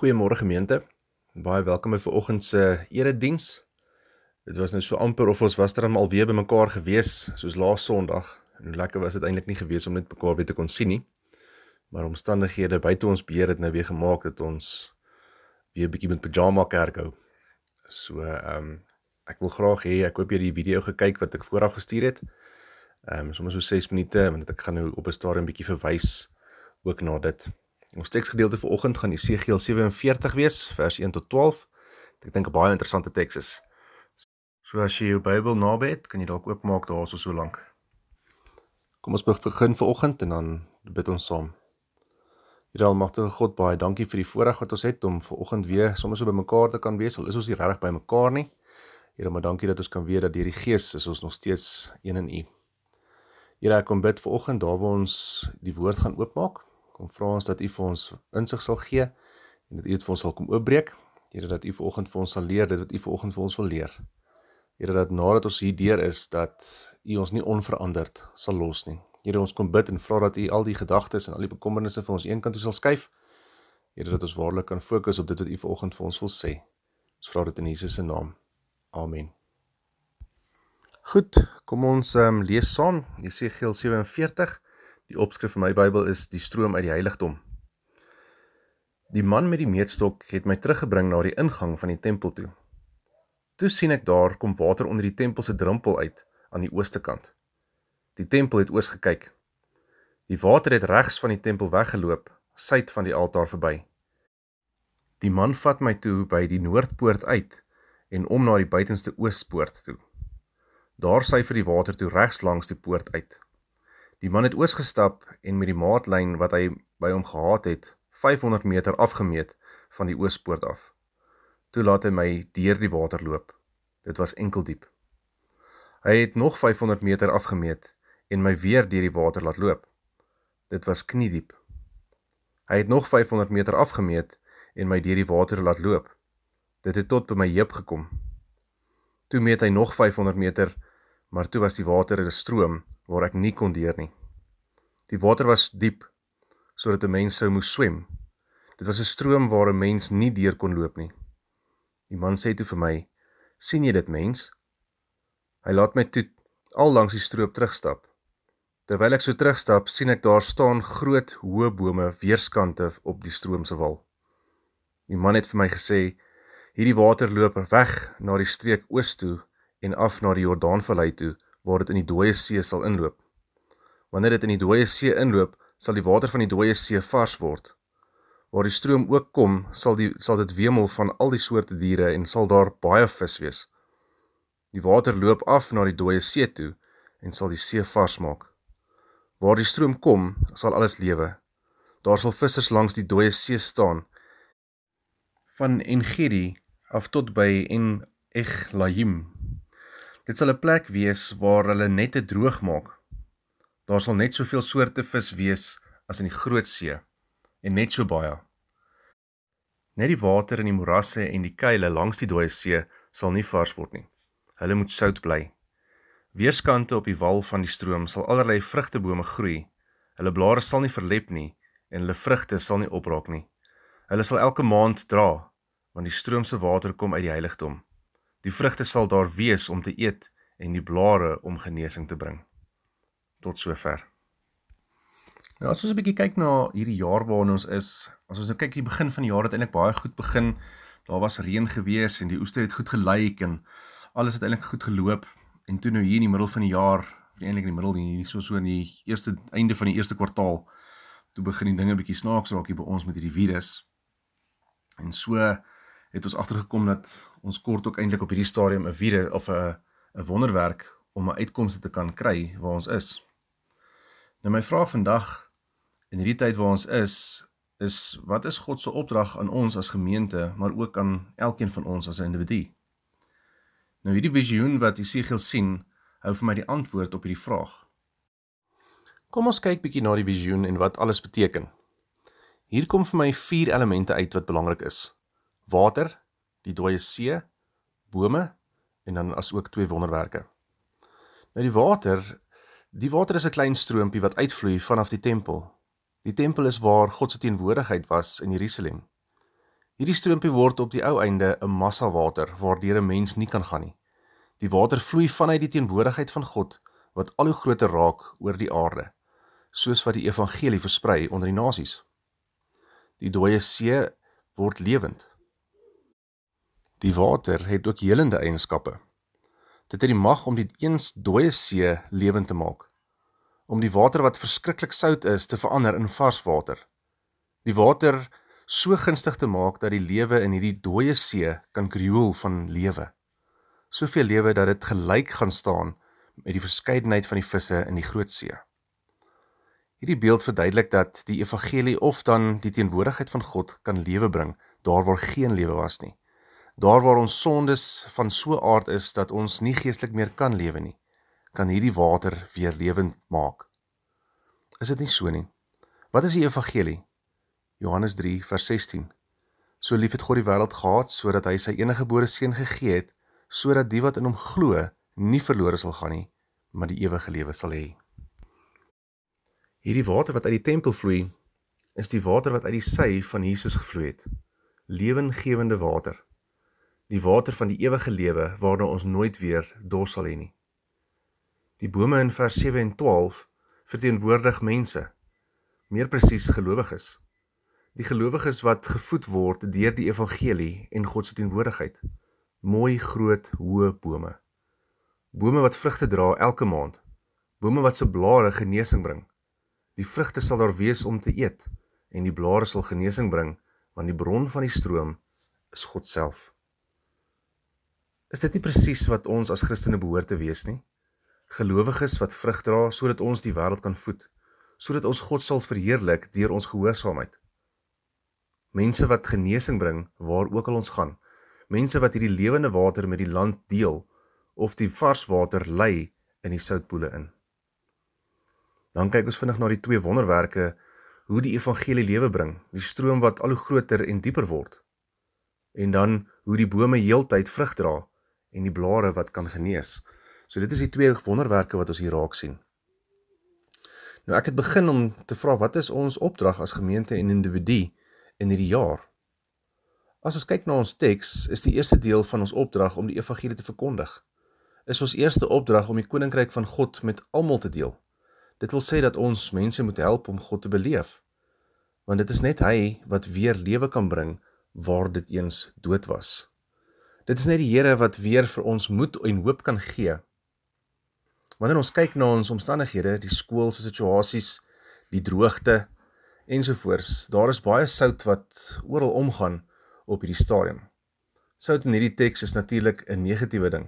Goeiemôre gemeente. Baie welkom by vanoggend se erediens. Dit was nou so amper of ons was dan alweer by mekaar gewees soos laas Sondag. En hoe lekker was dit eintlik nie gewees om net mekaar weer te kon sien nie. Maar omstandighede buite ons beheer het nou weer gemaak dat ons weer 'n bietjie met pyjama kerk hou. So ehm um, ek wil graag hê ek hoop jy die video gekyk wat ek vooraf gestuur het. Ehm um, sommer so 6 minute want ek gaan nou op 'n stadium bietjie verwys ook na dit. Ons teksgedeelte vir oggend gaan Esegiel 47 wees, vers 1 tot 12. Ek dink 'n baie interessante teks is. So as jy jou Bybel naby het, kan jy dalk oopmaak daar so so lank. Kom ons begin vir oggend en dan bid ons saam. Here Almagtige God, baie dankie vir die voorreg wat ons het om ver oggend weer sommer so bymekaar te kan wees. Al is ons nie regtig bymekaar nie. Here, maar dankie dat ons kan weet dat deur die Gees is ons nog steeds een in U. Here, ek kom bid vir oggend daar waar ons die woord gaan oopmaak. Kom vra ons dat U vir ons insig sal gee en dat U dit vir ons sal kom oopbreek. Here dat U vanoggend vir ons sal leer dit wat U vanoggend vir ons wil leer. Here dat nadat ons hier deur is dat U ons nie onveranderd sal los nie. Here ons kom bid en vra dat U al die gedagtes en al die bekommernisse vir ons eenkant toe sal skuif. Here dat ons waarlik kan fokus op dit wat U vanoggend vir ons wil sê. Ons vra dit in Jesus se naam. Amen. Goed, kom ons um, lees saam Jesegiel 47 Die opskrif van my Bybel is die stroom uit die heiligdom. Die man met die meetstok het my teruggebring na die ingang van die tempel toe. Toe sien ek daar kom water onder die tempel se drempel uit aan die ooste kant. Die tempel het oos gekyk. Die water het regs van die tempel weggeloop, suid van die altaar verby. Die man vat my toe by die noordpoort uit en om na die buitenste oospoort toe. Daar syfer die water toe regs langs die poort uit. Die man het oos gestap en met die maatlyn wat hy by hom gehad het, 500 meter afgemeet van die oospoort af. Toe laat hy my deur die water loop. Dit was enkel diep. Hy het nog 500 meter afgemeet en my weer deur die water laat loop. Dit was kniediep. Hy het nog 500 meter afgemeet en my deur die water laat loop. Dit het tot by my heup gekom. Toe meet hy nog 500 meter maar toe was die water 'n stroom waar ek nie kon deur nie. Die water was diep sodat 'n mens sou moes swem. Dit was 'n stroom waar 'n mens nie deur kon loop nie. Die man sê toe vir my: "Sien jy dit, mens?" Hy laat my toe al langs die stroop terugstap. Terwyl ek so terugstap, sien ek daar staan groot hoë bome weerskante op die stroom se wal. Die man het vir my gesê: "Hierdie water loop weg na die streek oos toe en af na die Jordaanvallei toe waar dit in die dooie see sal inloop. Wanneer dit in die dooie see inloop, sal die water van die dooie see vars word. Waar die stroom ook kom, sal die sal dit wemel van al die soorte diere en sal daar baie vis wees. Die water loop af na die dooie see toe en sal die see vars maak. Waar die stroom kom, sal alles lewe. Daar sal vissers langs die dooie see staan van Engedi af tot by En Eglaim Dit sal 'n plek wees waar hulle nette droog maak. Daar sal net soveel soorte vis wees as in die Groot See en net so baie. Net die water in die morasse en die kuile langs die dooie see sal nie vars word nie. Hulle moet sout bly. Weerskante op die wal van die stroom sal allerlei vrugtebome groei. Hulle blare sal nie verlep nie en hulle vrugte sal nie opraak nie. Hulle sal elke maand dra want die stroom se water kom uit die heiligdom. Die vrugte sal daar wees om te eet en die blare om genesing te bring. Tot sover. Nou as ons 'n bietjie kyk na hierdie jaar waarin ons is, as ons nou kyk die begin van die jaar het eintlik baie goed begin. Daar was reën gewees en die oeste het goed gelyk en alles het eintlik goed geloop en toe nou hier in die middel van die jaar, of eintlik in die middel hier so so in die eerste einde van die eerste kwartaal, toe begin die dinge bietjie snaaks raak hier by ons met hierdie virus. En so het ons agtergekom dat ons kort ook eintlik op hierdie stadium 'n virus of 'n 'n wonderwerk om 'n uitkomste te kan kry waar ons is. Nou my vraag vandag in hierdie tyd waar ons is, is wat is God se opdrag aan ons as gemeente, maar ook aan elkeen van ons as 'n individu? Nou hierdie visioen wat Jesegiel sien, hou vir my die antwoord op hierdie vraag. Kom ons kyk bietjie na die visioen en wat alles beteken. Hier kom vir my vier elemente uit wat belangrik is water, die dooie see, bome en dan as ook twee wonderwerke. Nou die water, die water is 'n klein stroompie wat uitvloei vanaf die tempel. Die tempel is waar God se teenwoordigheid was in Jerusalem. Hierdie stroompie word op die ou einde 'n massa water waardeur 'n mens nie kan gaan nie. Die water vloei vanuit die teenwoordigheid van God wat al hoe groter raak oor die aarde, soos wat die evangelie versprei onder die nasies. Die dooie see word lewend. Die water het ook helende eienskappe. Dit het die mag om die eens dooie see lewend te maak. Om die water wat verskriklik sout is te verander in vars water. Die water so gunstig te maak dat die lewe in hierdie dooie see kan krioel van lewe. Soveel lewe dat dit gelyk gaan staan met die verskeidenheid van die visse in die groot see. Hierdie beeld verduidelik dat die evangelie of dan die teenwoordigheid van God kan lewe bring daar waar geen lewe was nie. Daar waar ons sondes van so aard is dat ons nie geestelik meer kan lewe nie, kan hierdie water weer lewend maak. Is dit nie so nie? Wat is die evangelie? Johannes 3 vers 16. So lief het God die wêreld gehad sodat hy sy enige gebore seun gegee het sodat die wat in hom glo nie verlore sal gaan nie, maar die ewige lewe sal hê. Hierdie water wat uit die tempel vloei, is die water wat uit die sy van Jesus gevloei het. Lewengewende water die water van die ewige lewe waarna ons nooit weer dors sal hê nie. Die bome in vers 7 en 12 verteenwoordig mense, meer presies gelowiges. Die gelowiges wat gevoed word deur die evangelie en God se teenwoordigheid. Mooi groot hoë bome. Bome wat vrugte dra elke maand. Bome wat se blare genesing bring. Die vrugte sal daar wees om te eet en die blare sal genesing bring want die bron van die stroom is God self. Is dit nie presies wat ons as Christene behoort te wees nie? Gelowiges wat vrug dra sodat ons die wêreld kan voed, sodat ons God sal verheerlik deur ons gehoorsaamheid. Mense wat genesing bring waar ook al ons gaan. Mense wat hierdie lewende water met die land deel of die vars water lei in die soutpoele in. Dan kyk ons vinnig na die twee wonderwerke hoe die evangelie lewe bring, die stroom wat al hoe groter en dieper word. En dan hoe die bome heeltyd vrug dra en die blare wat kan genees. So dit is die twee wonderwerke wat ons hier raak sien. Nou ek het begin om te vra wat is ons opdrag as gemeente en individu in hierdie jaar? As ons kyk na ons teks, is die eerste deel van ons opdrag om die evangelie te verkondig. Is ons eerste opdrag om die koninkryk van God met almal te deel. Dit wil sê dat ons mense moet help om God te beleef. Want dit is net hy wat weer lewe kan bring waar dit eens dood was. Dit is net die Here wat weer vir ons moed en hoop kan gee. Wanneer ons kyk na ons omstandighede, die skoolse situasies, die droogte ensovoorts, daar is baie sout wat oral omgaan op hierdie stadium. Sout in hierdie teks is natuurlik 'n negatiewe ding.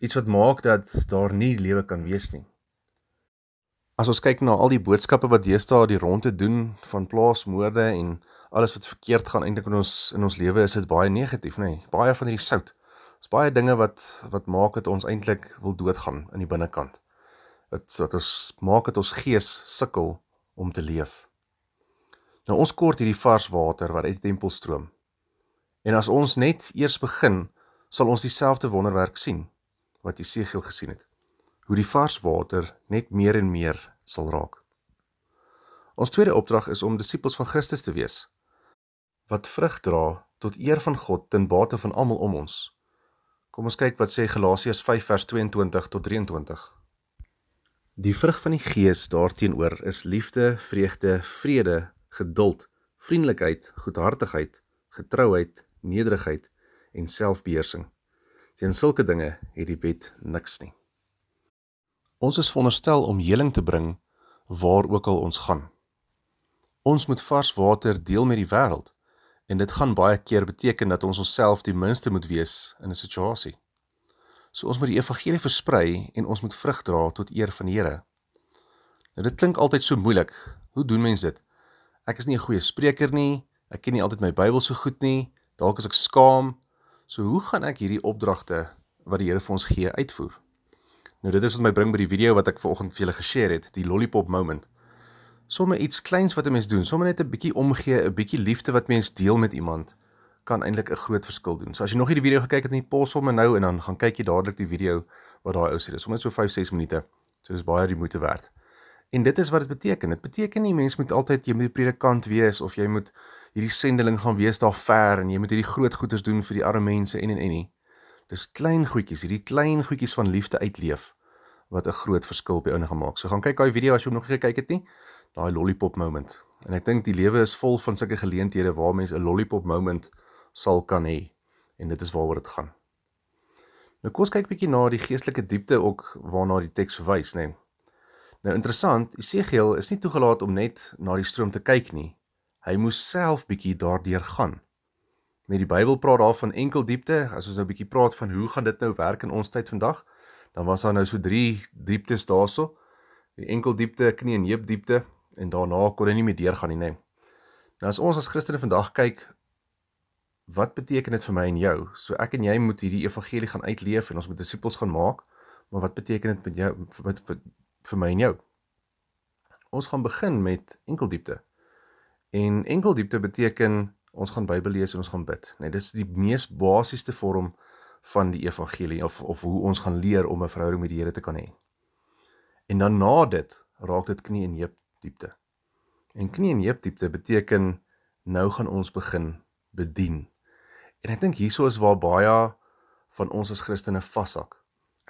Iets wat maak dat daar nie lewe kan wees nie. As ons kyk na al die boodskappe wat deesdae die rondte doen van plaasmoorde en alles wat verkeerd gaan eintlik in ons in ons lewe is dit baie negatief nê. Nee. baie van hierdie sout. Is baie dinge wat wat maak dit ons eintlik wil doodgaan in die binnekant. Wat wat ons maak dit ons gees sukkel om te leef. Nou ons kort hierdie vars water wat uit die tempel stroom. En as ons net eers begin sal ons dieselfde wonderwerk sien wat Jesegiel gesien het. Hoe die vars water net meer en meer sal raak. Ons tweede opdrag is om disippels van Christus te wees wat vrug dra tot eer van God ten bate van almal om ons. Kom ons kyk wat sê Galasiërs 5 vers 22 tot 23. Die vrug van die Gees daarteenoor is liefde, vreugde, vrede, geduld, vriendelikheid, goedhartigheid, getrouheid, nederigheid en selfbeheersing. Teen sulke dinge het die wet niks nie. Ons is veronderstel om heling te bring waar ook al ons gaan. Ons moet vars water deel met die wêreld En dit gaan baie keer beteken dat ons onsself die minste moet wees in 'n situasie. So ons moet die evangelie versprei en ons moet vrug dra tot eer van die Here. Nou dit klink altyd so moeilik. Hoe doen mense dit? Ek is nie 'n goeie spreker nie. Ek ken nie altyd my Bybel so goed nie. Dalk is ek skaam. So hoe gaan ek hierdie opdragte wat die Here vir ons gee uitvoer? Nou dit is wat my bring by die video wat ek vanoggend vir julle geshare het, die lollipop moment sommer iets kleins wat 'n mens doen, sommer net 'n bietjie omgee, 'n bietjie liefde wat mens deel met iemand kan eintlik 'n groot verskil doen. So as jy nog nie die video gekyk het nie, pos sommer nou en dan gaan kyk jy dadelik die video wat daai ou sê. Dis sommer so 5-6 minute. So dis baie die moeite werd. En dit is wat dit beteken. Dit beteken nie mens moet altyd jy moet die predikant wees of jy moet hierdie sendeling gaan wees daar ver en jy moet hierdie groot goeders doen vir die arme mense en en en nie. Dis klein goedjies, hierdie klein goedjies van liefde uitleef wat 'n groot verskil jou ouene gemaak. So gaan kyk daai video as jy hom nog nie gekyk het nie. Daai lollipop moment. En ek dink die lewe is vol van sulke geleenthede waar mense 'n lollipop moment sal kan hê. En dit is waaroor dit gaan. Nou kom ons kyk bietjie na die geestelike diepte ook waarna die teks verwys, nê. Nee. Nou interessant, Esegiel is nie toegelaat om net na die stroom te kyk nie. Hy moes self bietjie daardeur gaan. Net die Bybel praat daar van enkel diepte, as ons nou bietjie praat van hoe gaan dit nou werk in ons tyd vandag, dan was daar nou so drie dieptes daarso. Die enkel diepte, knie en heup diepte en daarna kon hy nie meer deurgaan nie, nê. Nou as ons as Christene vandag kyk, wat beteken dit vir my en jou? So ek en jy moet hierdie evangelie gaan uitleef en ons moet disippels gaan maak. Maar wat beteken dit met jou vir, vir, vir my en jou? Ons gaan begin met enkel diepte. En enkel diepte beteken ons gaan Bybel lees en ons gaan bid. Nee, dis die mees basiese vorm van die evangelie of of hoe ons gaan leer om 'n verhouding met die Here te kan hê. En dan na dit raak dit knie en heup diepte. En knie en heup diepte beteken nou gaan ons begin bedien. En ek dink hieso is waar baie van ons as Christene vashak.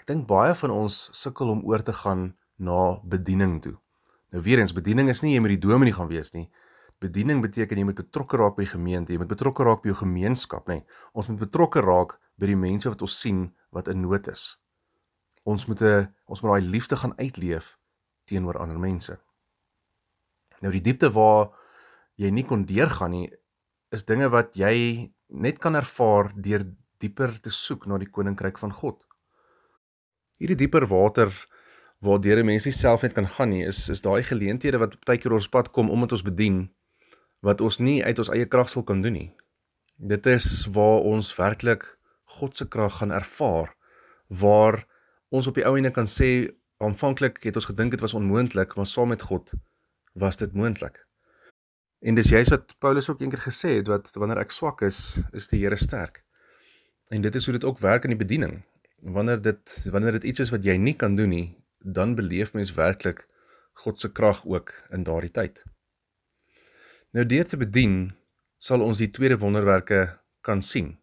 Ek dink baie van ons sukkel om oor te gaan na bediening toe. Nou weer eens, bediening is nie jy moet die dominee gaan wees nie. Bediening beteken jy moet betrokke raak by die gemeente, jy moet betrokke raak by jou gemeenskap, nê. Ons moet betrokke raak by die mense wat ons sien wat in nood is. Ons moet 'n ons moet daai liefde gaan uitleef teenoor ander mense. Nou die diepte waar jy nie kon deurgaan nie, is dinge wat jy net kan ervaar deur dieper te soek na die koninkryk van God. Hierdie dieper water waardeur 'n mens self net kan gaan nie, is is daai geleenthede wat baie keer ons pad kom omdat ons bedien wat ons nie uit ons eie krag sal kan doen nie. Dit is waar ons werklik God se krag gaan ervaar waar ons op die ou ene kan sê aanvanklik het ons gedink dit was onmoontlik, maar saam met God was dit moontlik. En dis juist wat Paulus ook eendag gesê het wat wanneer ek swak is, is die Here sterk. En dit is hoe dit ook werk in die bediening. Wanneer dit wanneer dit iets is wat jy nie kan doen nie, dan beleef mens werklik God se krag ook in daardie tyd. Nou deur te bedien sal ons die tweede wonderwerke kan sien.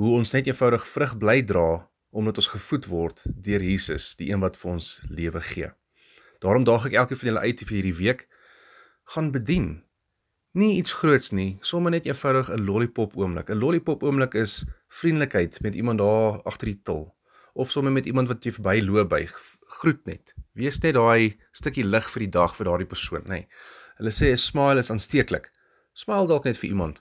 Hoe ons net eenvoudig vrug bly dra omdat ons gevoed word deur Jesus, die een wat vir ons lewe gee. Daarom daag ek elkeen van julle uit vir hierdie week gaan bedien. Nie iets groots nie, sommer net eenvoudig 'n lollipop oomblik. 'n Lollipop oomblik is vriendelikheid met iemand daar agter die til of sommer met iemand wat jy verby loop by groet net. Wees net daai stukkie lig vir die dag vir daardie persoon, nê. Nee. Hulle sê 'n smile is aansteeklik. Smile dalk net vir iemand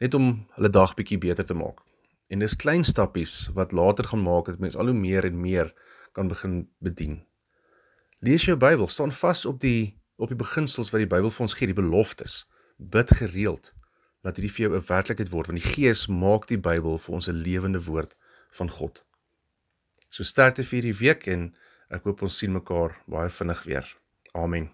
net om hulle dag bietjie beter te maak. En dis klein stappies wat later gaan maak dat mens al hoe meer en meer kan begin bedien. Lees jou Bybel, staan vas op die op die beginsels wat die Bybel vir ons gee, die beloftes. Bid gereeld dat hierdie vir jou 'n werklikheid word, want die Gees maak die Bybel vir ons 'n lewende woord van God. So sterkte vir hierdie week en ek hoop ons sien mekaar baie vinnig weer. Amen.